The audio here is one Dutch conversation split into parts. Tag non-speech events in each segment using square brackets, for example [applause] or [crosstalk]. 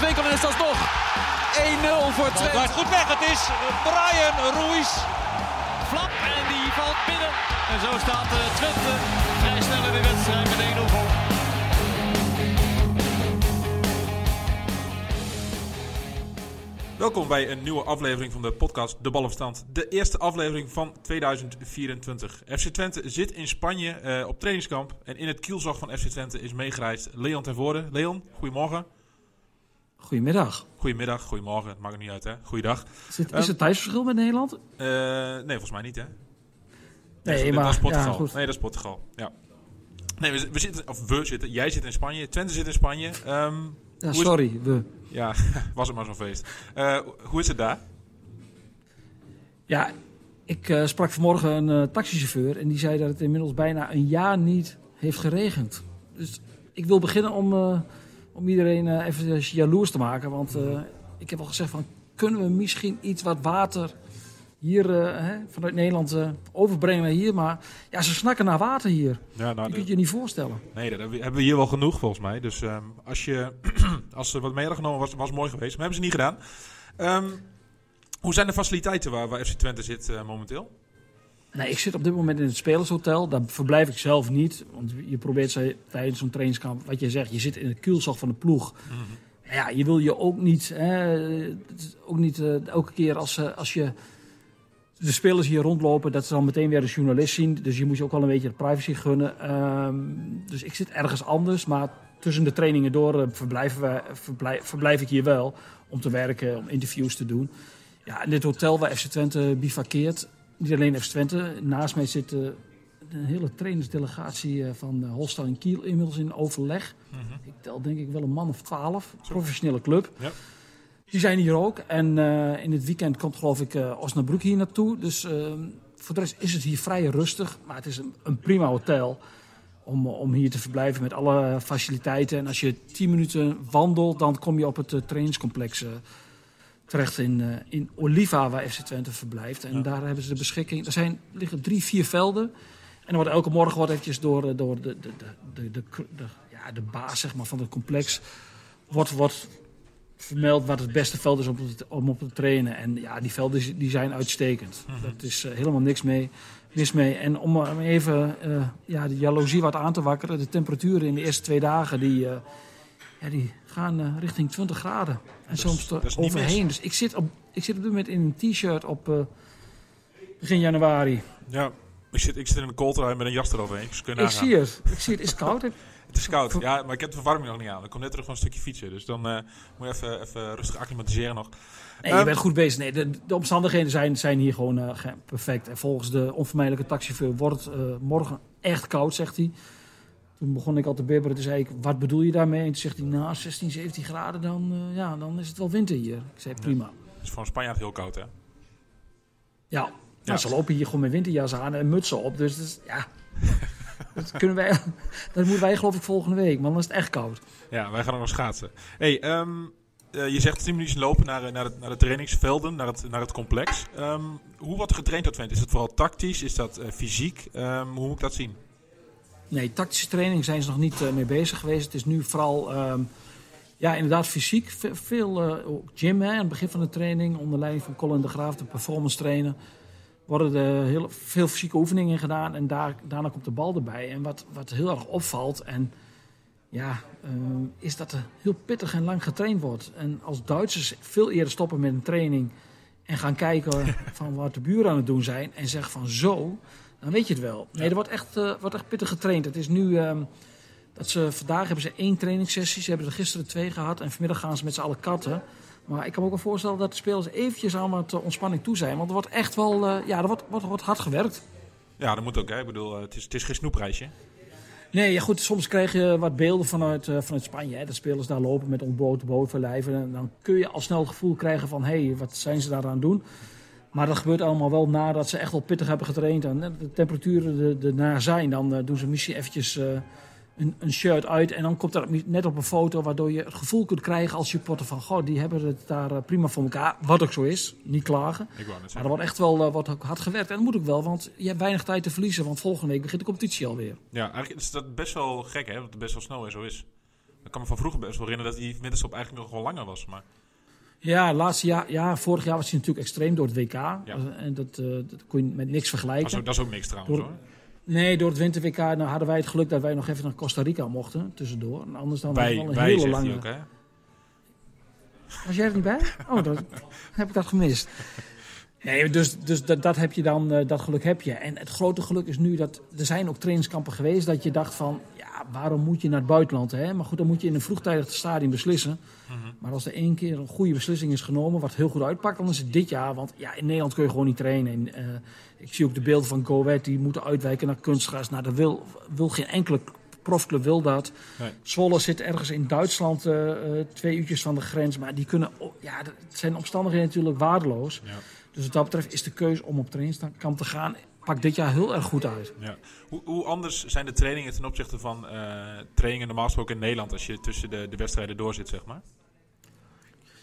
Wolfswinkel en is dat nog 1-0 voor Twente. Blijft goed weg. Het is Brian Ruiz. Flap en die valt binnen. En zo staat eh, Twente vrij snel in de wedstrijd met 1-0 voor. Welkom bij een nieuwe aflevering van de podcast De Ballenverstand. De eerste aflevering van 2024. FC Twente zit in Spanje eh, op trainingskamp. En in het kielzog van FC Twente is meegereisd Leon ten Voorde. Leon, goedemorgen. Goedemiddag. Goedemiddag, goedemorgen. Het maakt niet uit, hè? Goeiedag. Is het, Ehm, is tijdsverschil met Nederland? Eh, nee, volgens mij niet, hè? Nee, dat, maar dat is Portugal. ja. Nee, dat is Portugal. Ja. Nee, we, we zitten, of we zitten, jij zit in Spanje, Twente zit in Spanje. Ehm, Ja, sorry. We. ja, [laughs] was het maar zo'n feest. Eh, hoe is het daar? Ja, ik eh, sprak vanmorgen een eh, taxichauffeur en die zei dat het inmiddels bijna een jaar niet heeft geregend. Dus ik wil beginnen om, om iedereen even jaloers te maken. Want ik heb al gezegd van, kunnen we misschien iets wat water hier eh, hè, vanuit Nederland eh, overbrengen naar hier. Maar ja, ze snakken naar water hier. Ja, nou, Je de- kunt je niet voorstellen. Nee, dat hebben we- we hier wel genoeg volgens mij. Dus ehm, als, je, [clears throat] als er wat meer genomen was, was het mooi geweest. Maar hebben ze niet gedaan. Ehm, hoe zijn de faciliteiten waar, waar FC Twente zit eh, momenteel? Nee, ik zit op dit moment in het spelershotel. Daar verblijf ik zelf niet. Want je probeert ze tijdens zo'n trainingskamp, wat je zegt, je zit in het kielzog van de ploeg. Ja, je wil je ook niet, hè, ook niet elke keer als, als je de spelers hier rondlopen, dat ze dan meteen weer een journalist zien. Dus je moet je ook wel een beetje de privacy gunnen. Ehm, dus ik zit ergens anders, maar tussen de trainingen door eh, verblijven verblijf, verblijf ik hier wel om te werken, om interviews te doen. Ja, in dit hotel waar FC Twente bivakkeert, niet alleen FC Twente, naast mij zit eh, een hele trainersdelegatie eh, van Holstein Kiel inmiddels in overleg. Ik tel denk ik wel een man of twaalf, professionele club. Ja. Die zijn hier ook. En eh, in het weekend komt geloof ik uh, Osnabrück hier naartoe. Dus uh, voor de rest is het hier vrij rustig. Maar het is een, een prima hotel om, om hier te verblijven met alle faciliteiten. En als je tien minuten wandelt, dan kom je op het trainingscomplex terecht in, in Oliva, waar FC Twente verblijft. En ja. daar hebben ze de beschikking. Er zijn, liggen drie, vier velden. En dan wordt elke morgen wordt eventjes door, door de, de, de, de, de, ja, de baas zeg maar, van het complex... wordt, wordt vermeld wat het beste veld is om, te, om op te trainen. En ja, die velden die zijn uitstekend. Mm -hmm. Dat is uh, helemaal niks mee, mis mee. En om even uh, ja, de jaloezie wat aan te wakkeren. De temperaturen in de eerste twee dagen die, ja, die gaan richting 20 graden. En soms er overheen. Dus ik zit, op, ik zit op dit moment in een t-shirt op begin januari. Ja, ik zit, ik zit in een kooltrui met een jas eroverheen. Dus ik zie het. Ik zie het. Is het koud? [laughs] Het is koud, ja, maar ik heb de verwarming nog niet aan. Ik kom net terug van een stukje fietsen, dus dan uh, moet je even, even rustig acclimatiseren nog. Nee, je um, bent goed bezig. Nee, de, de omstandigheden zijn, zijn hier gewoon uh, perfect. En volgens de onvermijdelijke taxichauffeur wordt het uh, morgen echt koud, zegt hij. Toen begon ik al te bibberen. Toen zei ik, wat bedoel je daarmee? En toen zegt hij, nou, 16, 17 graden, dan, ja, dan is het wel winter hier. Ik zei, prima. Ja, het is voor een Spanjaard heel koud, hè? Ja, ja. Nou, ze lopen hier gewoon met winterjas aan en mutsen op. Dus, dus ja, [laughs] [laughs] dat, kunnen wij, [laughs] dat moeten wij geloof ik volgende week, maar dan is het echt koud. Ja, wij gaan nog schaatsen. Hey, um, uh, je zegt 10 minuten lopen naar, naar, het, naar de trainingsvelden, naar het, naar het complex. Um, hoe wordt er getraind door Twente? Is het vooral tactisch? Is dat uh, fysiek? Um, hoe moet ik dat zien? Nee, tactische training zijn ze nog niet uh, mee bezig geweest. Het is nu vooral, ja, inderdaad fysiek. Ve veel gym hè, aan het begin van de training, onder leiding van Colin de Graaf, de performance trainer worden er heel veel fysieke oefeningen gedaan en daar, daarna komt de bal erbij. En wat, wat heel erg opvalt, en, ja, uh, is dat er heel pittig en lang getraind wordt. En als Duitsers veel eerder stoppen met een training en gaan kijken [laughs] van wat de buren aan het doen zijn en zeggen van zo, dan weet je het wel. Nee, er wordt echt, uh, wordt echt pittig getraind. Het is nu um, dat ze vandaag hebben ze één trainingssessie, ze hebben er gisteren twee gehad en vanmiddag gaan ze met z'n allen katten. Maar ik kan me ook wel voorstellen dat de spelers eventjes allemaal tot ontspanning toe zijn. Want er wordt echt wel, uh, ja, er wordt, wordt, wordt hard gewerkt. Ja, dat moet ook. Hè. Ik bedoel, uh, het, is, het is geen snoepreisje. Nee, ja goed, soms krijg je wat beelden vanuit, uh, vanuit Spanje. Hè. De spelers daar lopen met ontblote bovenlijven. En dan kun je al snel het gevoel krijgen van, hé, hey, wat zijn ze daar aan het doen? Maar dat gebeurt allemaal wel nadat ze echt wel pittig hebben getraind. En de temperaturen ernaar zijn, dan doen ze misschien eventjes een, een shirt uit. En dan komt er net op een foto waardoor je het gevoel kunt krijgen als supporter van... Goh, die hebben het daar eh, prima voor elkaar. Wat ook zo is, niet klagen. Ik Maar er wordt echt wel eh, ook hard gewerkt. En dat moet ook wel, want je hebt weinig tijd te verliezen. Want volgende week begint de competitie alweer. Ja, eigenlijk is dat best wel gek, hè? Dat het best wel snel en zo is. Ik kan me van vroeger best wel herinneren dat die winterstop eigenlijk nog wel langer was. Maar Ja, laatste jaar, ja, vorig jaar was hij natuurlijk extreem door het WK. En dat, eh, dat kon je met niks dat is, vergelijken. ook, dat is ook niks trouwens, Door- hoor. Nee, door het winter-WK nou, hadden wij het geluk dat wij nog even naar Costa Rica mochten. Tussendoor. En anders dan was het Wij, wel een wij hele lange... ook, hè? Was jij er niet bij? Oh, dan [laughs] heb ik dat gemist. Nee, dus, dus dat, dat heb je dan, eh, dat geluk heb je. En het grote geluk is nu dat er zijn ook trainingskampen geweest dat je dacht van, ja, waarom moet je naar het buitenland? Hè? Maar goed, dan moet je in een vroegtijdig stadium beslissen. Mhm. Maar als er één keer een goede beslissing is genomen, wat heel goed uitpakt, dan is het dit jaar. Want ja, in Nederland kun je gewoon niet trainen. En, eh, ik zie ook de beelden van Go Ahead, die moeten uitwijken naar kunstgras. Nou, dat wil, wil geen enkele profclub wil dat. Nee. Zwolle zit ergens in Duitsland, eh, twee uurtjes van de grens. Maar die kunnen, ja, dat zijn omstandigheden natuurlijk waardeloos. Ja. Dus wat dat betreft is de keuze om op trainingskamp te gaan, pakt dit jaar heel erg goed uit. Ja. Hoe, hoe anders zijn de trainingen ten opzichte van eh, trainingen normaal gesproken in Nederland als je tussen de, de wedstrijden door zit, zeg maar?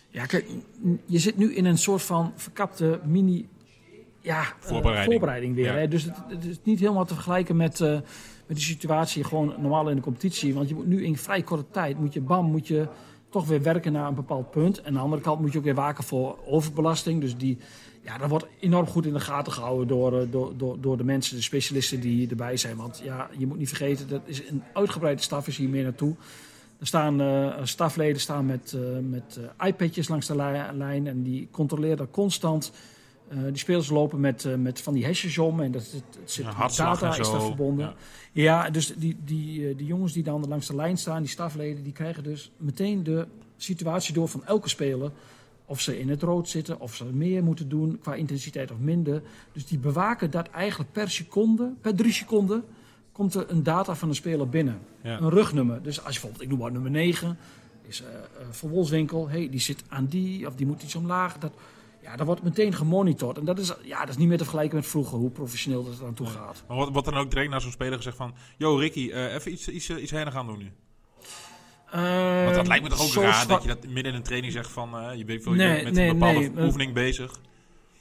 Ja, kijk, je zit nu in een soort van verkapte mini ja, eh, Voorbereiding. voorbereiding weer. Ja. Hè? Dus het, het is niet helemaal te vergelijken met, eh, met de situatie gewoon normaal in de competitie. Want je moet nu in vrij korte tijd, moet je bam, moet je toch weer werken naar een bepaald punt. En aan de andere kant moet je ook weer waken voor overbelasting. Dus die, ja, dat wordt enorm goed in de gaten gehouden door, eh, door, door, door de mensen, de specialisten die erbij zijn. Want ja, je moet niet vergeten, dat is een uitgebreide staf is hier meer naartoe. Er staan eh, stafleden staan met, eh, met iPadjes langs de li- lijn en die controleren dat constant. Die spelers lopen met, met van die hesjes om en dat, het, het zit Ja, data is daar verbonden. Ja. Ja, dus die, die, die jongens die dan langs de lijn staan, die stafleden, die krijgen dus meteen de situatie door van elke speler. Of ze in het rood zitten, of ze meer moeten doen qua intensiteit of minder. Dus die bewaken dat eigenlijk per seconde, per drie seconden, komt er een data van een speler binnen. Ja. Een rugnummer. Dus als je bijvoorbeeld, ik noem maar nummer 9, is eh eh, Van Wolfswinkel, hey, die zit aan die, of die moet iets omlaag. Dat, ja, dat wordt meteen gemonitord. En dat is, ja, dat is niet meer te vergelijken met vroeger, hoe professioneel dat er aan toe gaat. Maar wat, wat dan ook direct naar zo'n speler gezegd van... Yo Ricky, eh, even iets, iets, iets heen gaan doen nu. Want dat lijkt me toch ook raar dat je dat midden in een training zegt van... eh, je bent, je Nee, bent met nee, een bepaalde nee, eh, oefening bezig.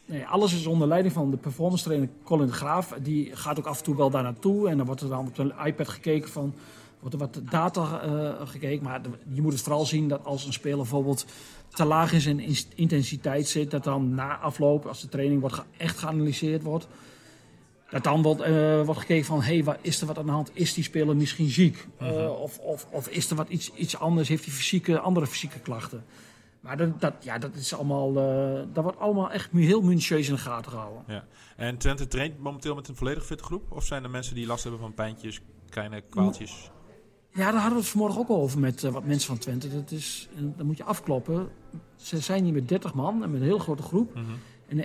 Nee, alles is onder leiding van de performance trainer Colin de Graaf. Die gaat ook af en toe wel daar naartoe. En dan wordt er dan op een iPad gekeken van... Wordt er wat data eh, gekeken. Maar je moet het vooral zien dat als een speler bijvoorbeeld te laag in zijn intensiteit zit... dat dan na afloop, als de training wordt ge- echt geanalyseerd wordt... dat dan wordt, eh, wordt gekeken van... hé, hey, is er wat aan de hand? Is die speler misschien ziek? Eh, of, of, of is er wat iets, iets anders? Heeft hij fysieke, andere fysieke klachten? Maar dat, dat, ja, dat, is allemaal, eh, dat wordt allemaal echt heel minutieus in de gaten gehouden. Ja. En Twente traint momenteel met een volledig fitte groep? Of zijn er mensen die last hebben van pijntjes, kleine kwaaltjes? Ja, daar hadden we het vanmorgen ook over met wat mensen van Twente. Dat is, en dan moet je afkloppen. Ze zijn hier met 30 man en met een heel grote groep. Mhm. En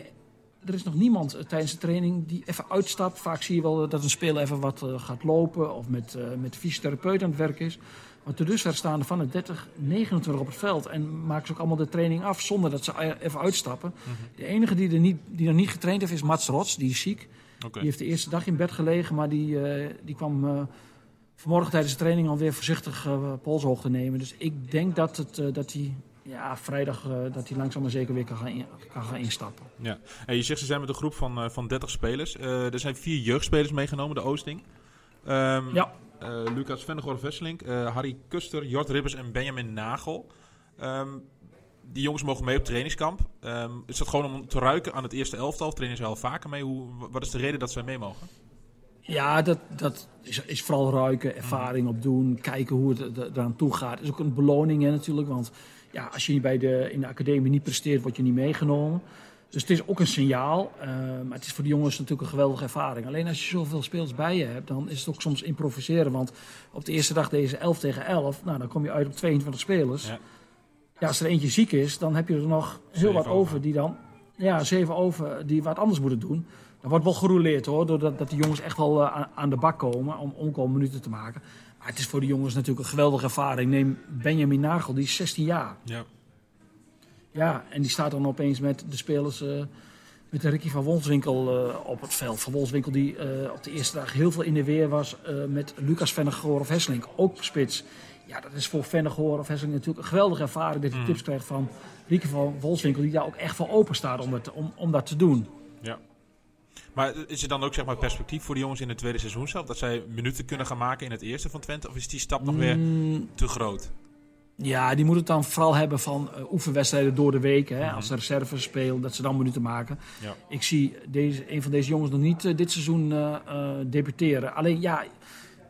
er is nog niemand eh, tijdens de training die even uitstapt. Vaak zie je wel dat een speler even wat eh, gaat lopen of met, eh met de fysiotherapeut aan het werk is. Maar tot dusver staan er van de 30, 29 op het veld. En maken ze ook allemaal de training af zonder dat ze even uitstappen. De enige die er niet, die nog niet getraind heeft is Mats Rots, die is ziek. Die heeft de eerste dag in bed gelegen, maar die, eh, die kwam eh, vanmorgen tijdens de training alweer voorzichtig eh polshoogte nemen. Dus ik denk dat, het, eh, dat hij ja, vrijdag eh, dat hij langzaam maar zeker weer kan gaan, in- kan gaan instappen. Ja. En je zegt ze zijn met een groep van, eh, van 30 spelers. Eh, er zijn vier jeugdspelers meegenomen, de Oosting. Ehm, Ja. eh, Lucas Vennegoor-Vesselink, eh, Harry Kuster, Jort Ribbers en Benjamin Nagel. Ehm, die jongens mogen mee op trainingskamp. Ehm, is dat gewoon om te ruiken aan het eerste elftal? Trainen ze al vaker mee? Hoe, wat is de reden dat zij mee mogen? Ja, dat, dat is, is vooral ruiken, ervaring opdoen, kijken hoe het er- er- eraan toe gaat. is ook een beloning hè, natuurlijk, want ja, als je bij de, in de academie niet presteert, word je niet meegenomen. Dus het is ook een signaal, eh, maar het is voor de jongens natuurlijk een geweldige ervaring. Alleen als je zoveel spelers bij je hebt, dan is het ook soms improviseren. Want op de eerste dag deze 11 tegen 11, nou, dan kom je uit op 22 spelers. Ja. Ja. als er eentje ziek is, dan heb je er nog heel Zeven wat over. over die dan, ja, zeven over, die wat anders moeten doen. Dan wordt wel gerouleerd hoor, doordat dat de jongens echt wel eh, aan, aan de bak komen om omkomen minuten te maken. Maar het is voor de jongens natuurlijk een geweldige ervaring. Neem Benjamin Nagel, die is 16 jaar. Ja. Ja, en die staat dan opeens met de spelers eh, met Ricky van Wolfswinkel uh, op het veld. Van Wolfswinkel die uh, op de eerste dag heel veel in de weer was met Lucas Vennegoor of Hesselink, ook spits. Ja, dat is voor Vennegoor of Hesselink natuurlijk een geweldige ervaring dat hij mm. tips krijgt van Ricky van Wolfswinkel, die daar ook echt voor open staat om, het, om, om dat te doen. Ja. Maar is er dan ook zeg maar, perspectief voor de jongens in het tweede seizoen zelf? Dat zij minuten kunnen gaan maken in het eerste van Twente? Of is die stap nog weer mm. te groot? Ja, die moet het dan vooral hebben van uh, oefenwedstrijden door de week. Hè, Als ze reserves spelen, dat ze dan minuten maken. Ja. Ik zie deze, een van deze jongens nog niet uh, dit seizoen uh, debuteren. Alleen ja,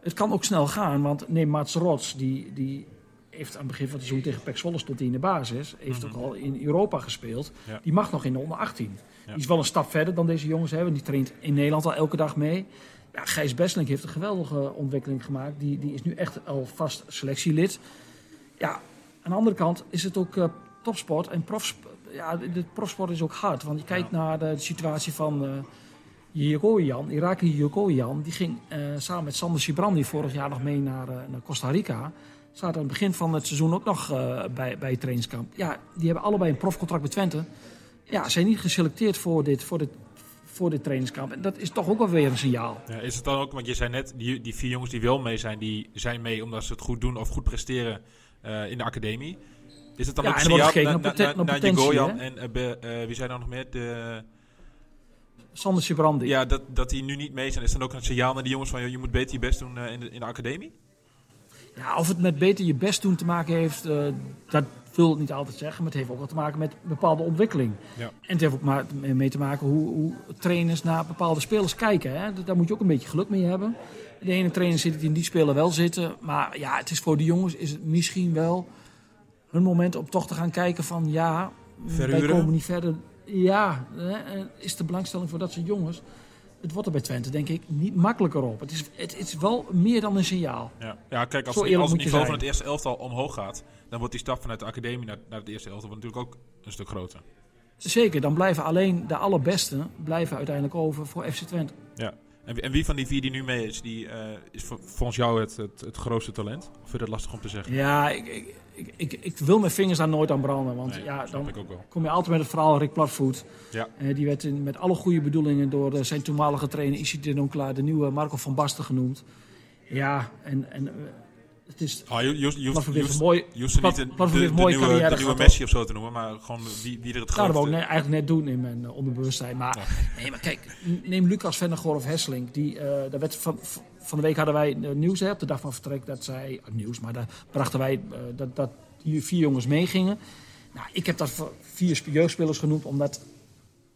het kan ook snel gaan. Want neem Mats Rots, die, die heeft aan het begin van het seizoen tegen Pek Zwolle stond hij in de basis. Heeft mm -hmm. ook al in Europa gespeeld. Ja. Die mag nog in de onder 18. Die is wel een stap verder dan deze jongens hebben. Die traint in Nederland al elke dag mee. Ja, Gijs Besselink heeft een geweldige ontwikkeling gemaakt. Die, die is nu echt al vast selectielid. Ja, aan de andere kant is het ook uh, topsport en profsport. Ja, de profsport is ook hard. Want je kijkt ja. naar de, de, situatie van uh, Jerojan. Die ging uh, samen met Sander Sibrandi vorig jaar nog mee naar, naar Costa Rica. Zaten aan het begin van het seizoen ook nog bij, bij het trainingskamp. Ja, die hebben allebei een profcontract met Twente. Ja, zijn niet geselecteerd voor dit, voor dit voor dit trainingskamp. En dat is toch ook wel weer een signaal. Ja, is het dan ook, want je zei net, die, die vier jongens die wel mee zijn, die zijn mee omdat ze het goed doen of goed presteren uh, in de academie. Is het dan ja, ook een signaal na, na, na, na, naar Gojan en uh, be, uh, wie zijn er nog meer? De, Sander Sibrandi. Ja, dat, dat die nu niet mee zijn. Is dan ook een signaal naar die jongens van je moet beter je best doen in, de, in de academie? Ja, of het met beter je best doen te maken heeft, dat wil ik niet altijd zeggen. Maar het heeft ook wat te maken met bepaalde ontwikkeling. Ja. En het heeft ook maar mee te maken hoe, hoe trainers naar bepaalde spelers kijken. Hè. Daar moet je ook een beetje geluk mee hebben. De ene trainer zit die in die speler wel zitten. Maar ja, het is voor die jongens is het misschien wel hun moment om toch te gaan kijken van ja, Verhuren. wij komen niet verder. Ja, hè, is de belangstelling voor dat soort jongens. Het wordt er bij Twente denk ik niet makkelijker op. Het is, het, is wel meer dan een signaal. Ja, ja kijk, als, het, als het niveau van het eerste elftal omhoog gaat, dan wordt die stap vanuit de academie naar, naar het eerste elftal natuurlijk ook een stuk groter. Zeker, dan blijven alleen de allerbeste blijven uiteindelijk over voor FC Twente. Ja. En, en wie van die vier die nu mee is, die, uh, is volgens jou het, het, het, grootste talent? Of vind je dat lastig om te zeggen? Ja, ik, ik, ik, ik, ik wil mijn vingers daar nooit aan branden. Want nee, ja, dan kom je altijd met het verhaal Rick Platvoet. Ja. Uh, die werd in, met alle goede bedoelingen door uh, zijn toenmalige trainer Isidore Donkla, de nieuwe Marco van Basten genoemd. Ja, en, en het is... Ah, je, je, je, een mooi, je hoeft niet de, Plat, de, de, de, mooie nieuwe, de nieuwe Messi of zo te noemen, maar gewoon wie, wie er het Nou, dat wou ik eigenlijk net doen in mijn uh, onderbewustzijn. Maar, Ja. nee, maar kijk, neem Lucas Vennegoor of Hesseling. Die, uh, daar werd van, van de week hadden wij uh, nieuws hè, op de dag van vertrek dat zij... nieuws, maar daar brachten wij uh, dat, dat die vier jongens meegingen. Nou, ik heb dat vier jeugdspelers genoemd, omdat...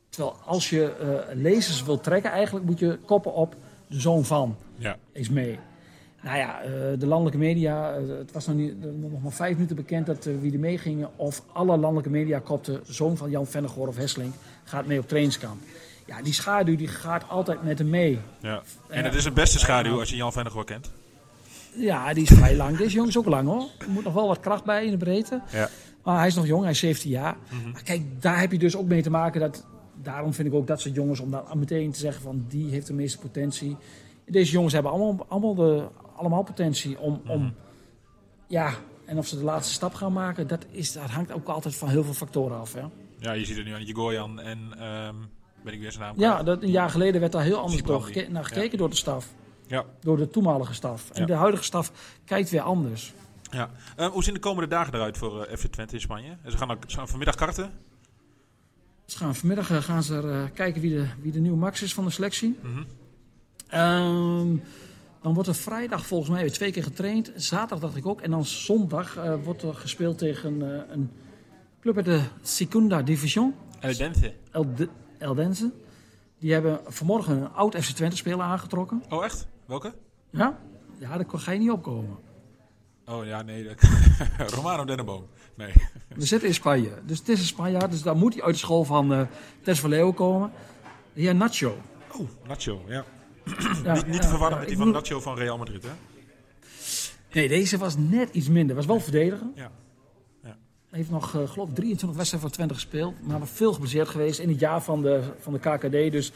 Terwijl als je uh, lezers wil trekken, eigenlijk moet je koppen op de zoon van Ja. is mee. Nou ja, uh, de landelijke media, uh, het was nog, niet, uh, nog maar vijf minuten bekend dat wie er meegingen. Of alle landelijke media kopten, zoon van Jan Vennegoor of Hesseling gaat mee op trainingskamp. Ja, die schaduw die gaat altijd met hem mee. Ja. En het is een beste schaduw als je Jan Vennegoor kent. Ja, die is vrij lang. Deze jongen is ook lang hoor. Er moet nog wel wat kracht bij in de breedte. Ja. Maar hij is nog jong, hij is 17 jaar. Mhm. Maar kijk, daar heb je dus ook mee te maken dat... Daarom vind ik ook dat soort jongens, om dan meteen te zeggen van die heeft de meeste potentie. Deze jongens hebben allemaal, allemaal, de, allemaal potentie om, om... Ja, en of ze de laatste stap gaan maken, dat, is, dat hangt ook altijd van heel veel factoren af. Hè? Ja, je ziet het nu aan Jigorjan en... ehm ben ik weer zijn naam Ja, dat, een jaar geleden werd daar heel anders door geke- naar gekeken Ja. door de staf. Ja. Door de toenmalige staf. En Ja. de huidige staf kijkt weer anders. Ja. Eh, hoe zien de komende dagen eruit voor eh, FC Twente in Spanje? En Ze gaan, ook, ze gaan vanmiddag karten. Dus gaan vanmiddag eh, gaan ze er, eh, kijken wie de, wie de nieuwe max is van de selectie. Ehm, dan wordt er vrijdag volgens mij weer twee keer getraind. Zaterdag dacht ik ook. En dan zondag eh, wordt er gespeeld tegen eh, een club uit de Segunda Division. El Dente. El De- Eldense. Die hebben vanmorgen een oud FC Twente speler aangetrokken. Oh, echt? Welke? Ja? Ja, daar ga je niet opkomen. Oh ja, nee. dat- [laughs] Romano Denneboom. Nee. We zitten in Spanje. Dus het is een Spanjaard. Dus daar moet hij uit de school van eh Tess komen. De heer Nacho. Oh, Nacho, ja. Ja, niet niet ja, verwarren met die van Nacho van Real Madrid, hè? Nee, deze was net iets minder. Was wel verdediger. Ja. Hij heeft nog, eh, geloof ik, 23 wedstrijden voor Twente gespeeld. Maar was veel geblesseerd geweest in het jaar van de, van de KKD. Dus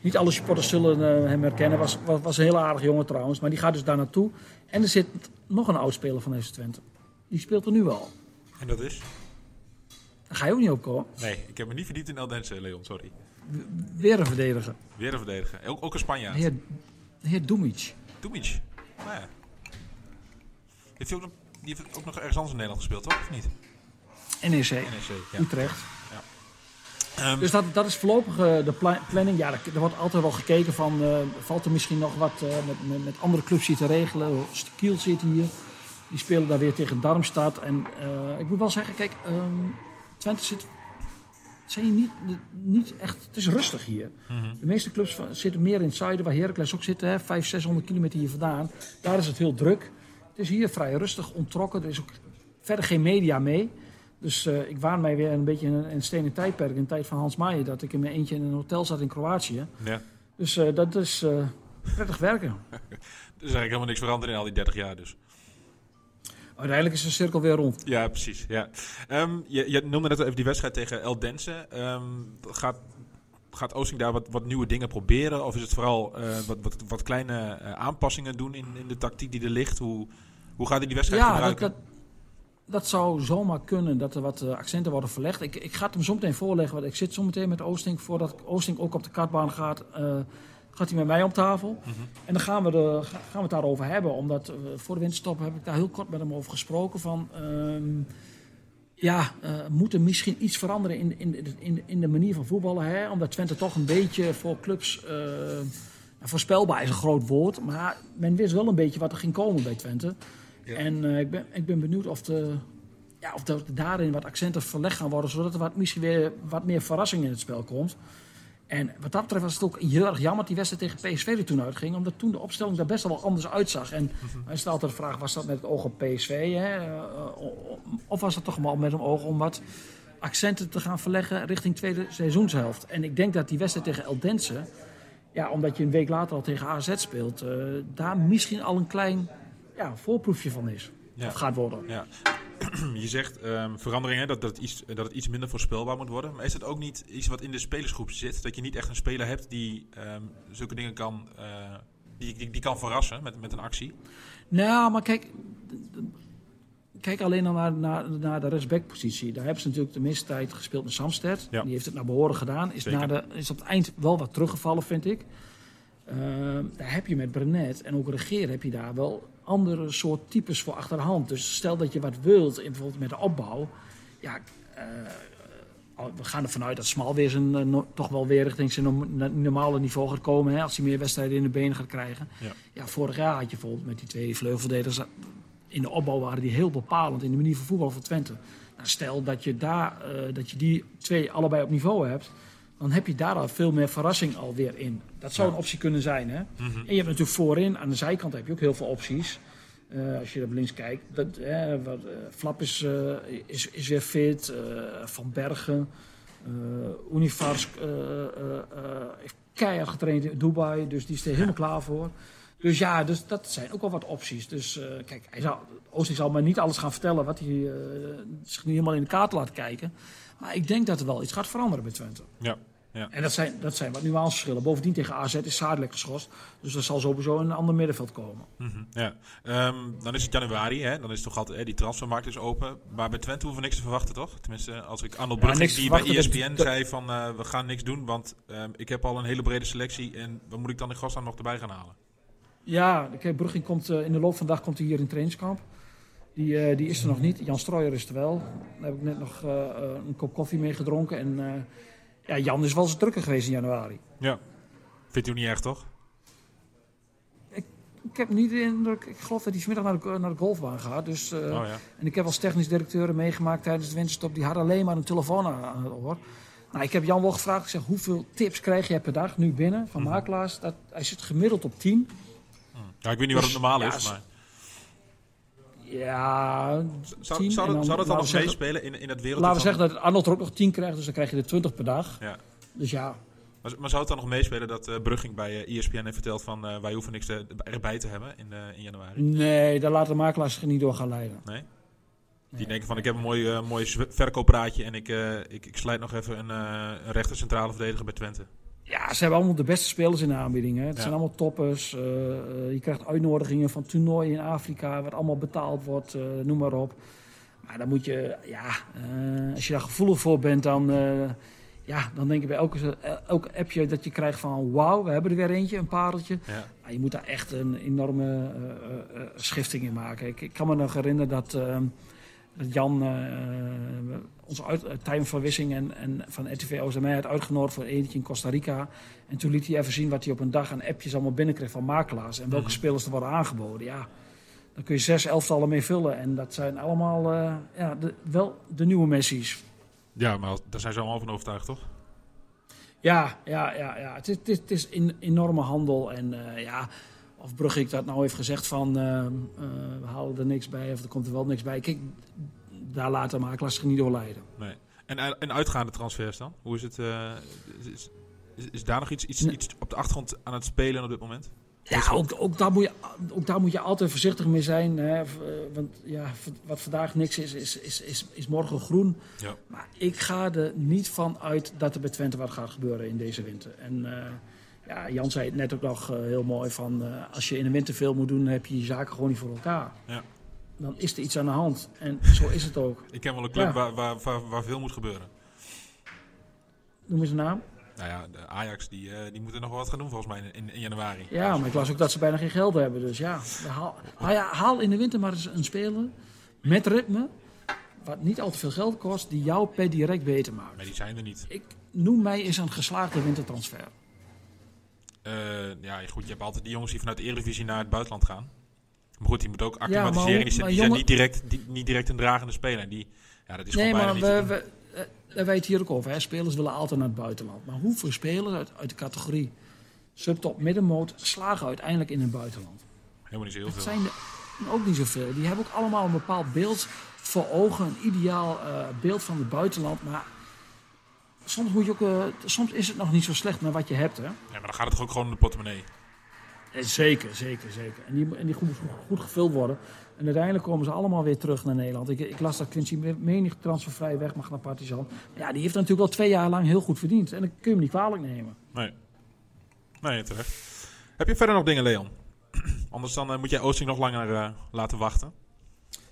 niet alle supporters zullen eh, hem herkennen. Was, was, was een heel aardig jongen trouwens. Maar die gaat dus daar naartoe. En er zit nog een oud speler van FC Twente. Die speelt er nu al. En dat is? Daar ga je ook niet op komen. Nee, ik heb me niet verdiend in Eldense, Leon, sorry. Weer een verdediger. Weer een verdediger. Ook, ook een De Spanjaard. heer, de heer Dumic. Dumic. Nou ja. Heeft hij ook nog, die heeft ook nog ergens anders in Nederland gespeeld, toch? Of niet? NEC. NEC, ja. Utrecht. Ehm, Dus dat, dat is voorlopig eh, de pla- planning. Ja, er, er wordt altijd wel gekeken van, eh, valt er misschien nog wat eh, met, met, met andere clubs hier te regelen. Kiel zit hier, die spelen daar weer tegen Darmstad. En ik moet wel zeggen, kijk, ehm, Twente zit, zijn niet, niet echt, het is rustig hier. mhm. De meeste clubs van- zitten meer in het zuiden, waar Heracles ook zit, hè, 500, 600 kilometer hier vandaan. Daar is het heel druk. Het is hier vrij rustig, ontrokken. Er is ook verder geen media mee. Dus eh, ik waan mij weer een beetje in een, een stenen tijdperk, in de tijd van Hans Maaien, dat ik in mijn eentje in een hotel zat in Kroatië. ja. Dus eh, dat is eh, prettig werken. [laughs] Er is eigenlijk helemaal niks veranderd in al die 30 jaar dus. Uiteindelijk is de cirkel weer rond. Ja, precies. Ja. Ehm, je, je noemde net even die wedstrijd tegen El Dense. Ehm, gaat, gaat Oosting daar wat, wat nieuwe dingen proberen? Of is het vooral eh, wat, wat, wat kleine eh, aanpassingen doen in, in de tactiek die er ligt? Hoe, hoe gaat hij die wedstrijd Ja, dat, gebruiken? dat, dat zou zomaar kunnen dat er wat eh, accenten worden verlegd. Ik, ik ga het hem zo meteen voorleggen, want ik zit zo meteen met Oosting. Voordat Oosting ook op de kartbaan gaat, gaat hij met mij om tafel. Mhm. En dan gaan we, de, ga- gaan we het daarover hebben. Omdat eh, voor de winterstop heb ik daar heel kort met hem over gesproken. Van, ehm, ja, eh, moet er misschien iets veranderen in, in, in, in de manier van voetballen. Hè? Omdat Twente toch een beetje voor clubs... eh, voorspelbaar is een groot woord. Maar men wist wel een beetje wat er ging komen bij Twente. Ja. En ik, ben, ik ben benieuwd of, de, ja, of er daarin wat accenten verlegd gaan worden. Zodat er wat, misschien weer wat meer verrassing in het spel komt. En wat dat betreft was het ook heel erg jammer dat die wedstrijd tegen PSV er toen uitging. Omdat toen de opstelling daar best wel anders uitzag. En hij stelt altijd de vraag, was dat met het oog op PSV? Hè? Eh, of was dat toch maar met een oog om wat accenten te gaan verleggen richting tweede seizoenshelft? En ik denk dat die wedstrijd tegen El Dense... Ja, omdat je een week later al tegen AZ speelt... eh, daar misschien al een klein ja, voorproefje van is. Ja. Of gaat worden. Ja. [clears throat] Je zegt ehm, veranderingen, dat, dat, het iets, dat het iets minder voorspelbaar moet worden. Maar is het ook niet iets wat in de spelersgroep zit? Dat je niet echt een speler hebt die ehm, zulke dingen kan, eh, die, die, die kan verrassen met, met een actie? Nou, maar kijk, kijk alleen al naar, naar, naar de rechtsbackpositie. Daar hebben ze natuurlijk de meeste tijd gespeeld met Samsted. Ja. Die heeft het naar behoren gedaan. Is, naar de, is op het eind wel wat teruggevallen, vind ik. Ehm, daar heb je met Brenet en ook Regeer heb je daar wel andere soort types voor achter de hand. Dus stel dat je wat wilt, in, bijvoorbeeld met de opbouw. Ja, eh, we gaan ervan uit dat Smal weer zijn, eh, no- toch wel weer richting zijn normale niveau gaat komen. Hè, als hij meer wedstrijden in de benen gaat krijgen. Ja. Ja, vorig jaar had je bijvoorbeeld met die twee vleugelverdedigers. In de opbouw waren die heel bepalend in de manier van voetbal van Twente. Nou, stel dat je, daar, eh, dat je die twee allebei op niveau hebt. Dan heb je daar al veel meer verrassing alweer in. Dat zou Ja. een optie kunnen zijn. Hè? Mhm. En je hebt natuurlijk voorin, aan de zijkant heb je ook heel veel opties. Eh, als je op links kijkt. Dat, eh, wat, eh, Flap is, is, is weer fit. Van Bergen. Univars eh, heeft keihard getraind in Dubai. Dus die is er helemaal klaar voor. Dus ja, dus dat zijn ook wel wat opties. Dus kijk, hij zal, Oosting zal maar niet alles gaan vertellen wat hij zich niet helemaal in de kaart laat kijken. Maar ik denk dat er wel iets gaat veranderen bij Twente. Ja. Ja. En dat zijn, dat zijn wat nuanceverschillen. Bovendien tegen AZ is Zadelijk geschorst. Dus er zal sowieso een ander middenveld komen. Mhm, ja. Ehm, dan is het januari, hè? dan is toch altijd hè, die transfermarkt is open. Maar bij Twente hoeven we niks te verwachten, toch? Tenminste, als ik Arnold Brugge die bij ESPN dat- dat- zei van eh, we gaan niks doen, want ehm, ik heb al een hele brede selectie en wat moet ik dan in godsnaam nog erbij gaan halen? Ja, kijk, Brugging komt eh, in de loop van de dag komt hij hier in trainingskamp. Die, eh, die is er nog niet. Jan Strooijer is er wel. Daar heb ik net nog een kop koffie mee gedronken. En ja, Jan is wel eens drukker geweest in januari. Ja. Vindt u niet echt, toch? Ik heb niet de indruk, ik geloof dat hij vanmiddag naar de, naar de golfbaan gaat. Dus, eh, oh ja. En ik heb als technisch directeur meegemaakt tijdens de winterstop. Die had alleen maar een telefoon aan, het oor. Nou, ik heb Jan wel gevraagd. Ik zeg, hoeveel tips krijg je per dag nu binnen van Mhm. makelaars? Dat, hij zit gemiddeld op 10. ja. Ik weet niet wat het Dus, normaal ja, is, maar... Ja, Zou, 10 zou, dat, zou dat dan nog meespelen in, in het wereld? Laten we zeggen dat Arnold er ook nog 10 krijgt, dus dan krijg je er 20 per dag. Ja. Dus ja, Maar, maar zou het dan nog meespelen dat eh Brugging bij eh, ESPN heeft verteld van eh, wij hoeven niks te, erbij te hebben in, in januari? nee, daar laten de makelaars zich niet door gaan leiden. Nee? Die Nee. denken van ik heb een mooi, mooi verkooppraatje en ik, ik, ik sluit nog even een, een rechter centrale verdediger bij Twente. Ja, ze hebben allemaal de beste spelers in de aanbieding. Hè. Het Ja. zijn allemaal toppers. Eh, eh, je krijgt uitnodigingen van toernooien in Afrika, wat allemaal betaald wordt, eh, noem maar op. Maar dan moet je, ja, als je daar gevoelig voor bent, dan, ja, dan denk je bij elke, elke appje dat je krijgt van wauw, we hebben er weer eentje, een pareltje. Ja. Maar je moet daar echt een enorme schifting in maken. Ik, ik kan me nog herinneren dat, eh, dat Jan eh, uit, uh, Tijm van Wissing en, en van RTV Oost mij had uitgenodigd voor een eentje in Costa Rica. En toen liet hij even zien wat hij op een dag aan appjes allemaal binnenkreeg van makelaars. En welke Mhm. spelers er worden aangeboden. Ja, daar kun je zes elftallen mee vullen. En dat zijn allemaal eh, ja, de, wel de nieuwe Messi's. Ja, maar daar zijn ze allemaal van overtuigd, toch? Ja, ja, ja, ja. Het is, het is, het is een enorme handel. En eh, ja, of Brugge dat nou heeft gezegd van eh, eh, we halen er niks bij of er komt er wel niks bij. Kijk, daar laten makelaars zich niet door leiden. Nee. En, eh, en uitgaande transfers dan? Hoe is het? is, is, is daar nog iets, iets, Nee. iets op de achtergrond aan het spelen op dit moment? Ja, ook, ook, daar moet je, ook daar moet je altijd voorzichtig mee zijn. Hè. Want ja, wat vandaag niks is, is, is, is, is morgen groen. Ja. Maar ik ga er niet van uit dat er bij Twente wat gaat gebeuren in deze winter. En ja, Jan zei het net ook nog eh, heel mooi van... eh, als je in de winter veel moet doen, dan heb je je zaken gewoon niet voor elkaar. Ja. Dan is er iets aan de hand. En zo is het ook. Ik ken wel een club Ja. waar, waar, waar, waar veel moet gebeuren. Noem eens een naam. Nou ja, de Ajax die, eh, die moeten nog wel wat gaan doen volgens mij in, in januari. Ja, maar ik las ook dat ze bijna geen geld hebben. Dus ja, haal, ja, haal in de winter maar eens een speler met ritme... wat niet al te veel geld kost, die jou per direct beter maakt. Maar die zijn er niet. Ik noem mij eens een geslaagde wintertransfer. Eh, ja, goed, je hebt altijd die jongens die vanuit de Eredivisie naar het buitenland gaan. Maar goed, die moet ook acclimatiseren. maar- die zijn, maar niet, direct, die, niet direct een dragende speler. Die, ja, dat is Nee, gewoon maar bijna niet we, we, eh, daar weet je hier ook over. Hè. Spelers willen altijd naar het buitenland. Maar hoeveel spelers uit, uit de categorie subtop middenmoot slagen uiteindelijk in het buitenland? Helemaal niet zo heel Dat veel. zijn ook niet zoveel. Die hebben ook allemaal een bepaald beeld voor ogen. Een ideaal eh, beeld van het buitenland. Maar soms, moet je ook, eh, soms is het nog niet zo slecht met wat je hebt. Hè. Ja, maar dan gaat het toch ook gewoon om de portemonnee. Eh, Zeker, zeker, zeker. En die, en die goed, goed gevuld worden. En uiteindelijk komen ze allemaal weer terug naar Nederland. Ik, ik las dat Quincy menig transfervrij weg mag naar Partizan. Maar ja, die heeft natuurlijk al twee jaar lang heel goed verdiend. En dat kun je hem niet kwalijk nemen. Nee. Nee, terecht. Heb je verder nog dingen, Leon? [clears throat] Anders dan eh, moet jij Oosting nog langer laten wachten.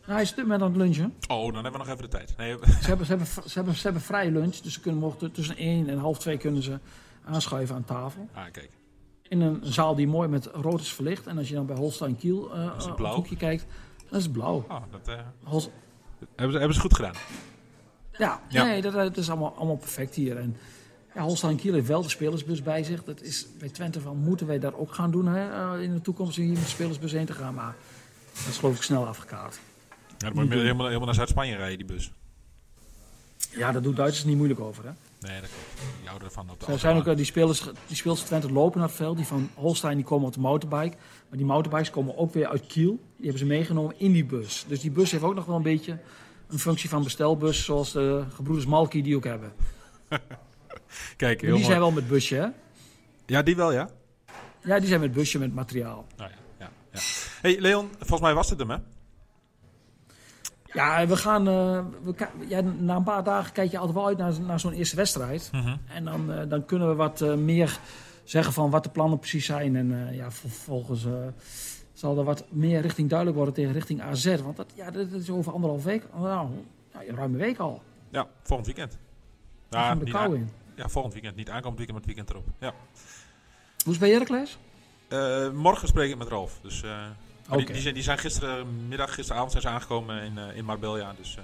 Hij is dit moment aan het lunchen. Oh, dan hebben we nog even de tijd. Nee, Ze hebben, ze hebben, ze hebben, ze hebben vrije lunch. Dus ze kunnen mochten tussen 1 en half 2 kunnen ze aanschuiven aan tafel. ah, kijk. In een zaal die mooi met rood is verlicht. En als je dan bij Holstein Kiel het op het hoekje kijkt, dan is het blauw. Ah, dat eh, hebben, ze, hebben ze goed gedaan. Ja, Ja. nee, dat, dat is allemaal, allemaal perfect hier. En ja, Holstein Kiel heeft wel de spelersbus bij zich. Dat is bij Twente van, moeten wij dat ook gaan doen hè, in de toekomst, hier met de spelersbus heen te gaan. Maar dat is geloof ik snel afgekaart. Ja, dan moet je helemaal, helemaal naar Zuid-Spanje rijden, die bus. Ja, daar doen Duitsers niet moeilijk over. Hè. Nee, dat klopt. Die houden ervan op de Er zijn ook eh, die spelers, die spelers Twente lopen naar het veld. Die van Holstein die komen op de motorbike. Maar die motorbikes komen ook weer uit Kiel. Die hebben ze meegenomen in die bus. Dus die bus heeft ook nog wel een beetje een functie van bestelbus. Zoals de gebroeders Malki die ook hebben. [laughs] Kijk, die mooi. zijn wel met busje hè. Ja, die wel, ja? Ja, die zijn met busje met materiaal. Nou ja, ja, ja. hey, Leon, volgens mij was het hem, hè? Ja, we gaan. eh, we, ja, na een paar dagen kijk je altijd wel uit naar, naar zo'n eerste wedstrijd. Mhm. En dan, eh, dan kunnen we wat eh, meer zeggen van wat de plannen precies zijn. En ja, vervolgens zal er wat meer richting duidelijk worden tegen richting AZ. Want dat, ja, dat is over anderhalf week. Nou, nou, een ruime week al. Ja, volgend weekend. Daar gaan we de kou in. Ja, volgend weekend. Niet aankomend weekend, maar het weekend erop. Ja. Hoe is het bij Heracles? Morgen spreek ik met Ralf. Dus, die, die, zijn, die zijn gisterenmiddag, gisteravond zijn ze aangekomen in, eh, in Marbella. Dus, eh,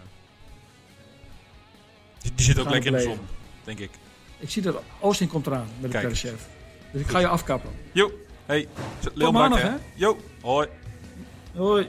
die, die zit ook lekker in de zon, denk ik. Ik zie dat Oosting komt eraan met de perschef. Dus ik ga je afkappen. Jo, hey, Leon maandag, hè? Jo, hoi. Hoi.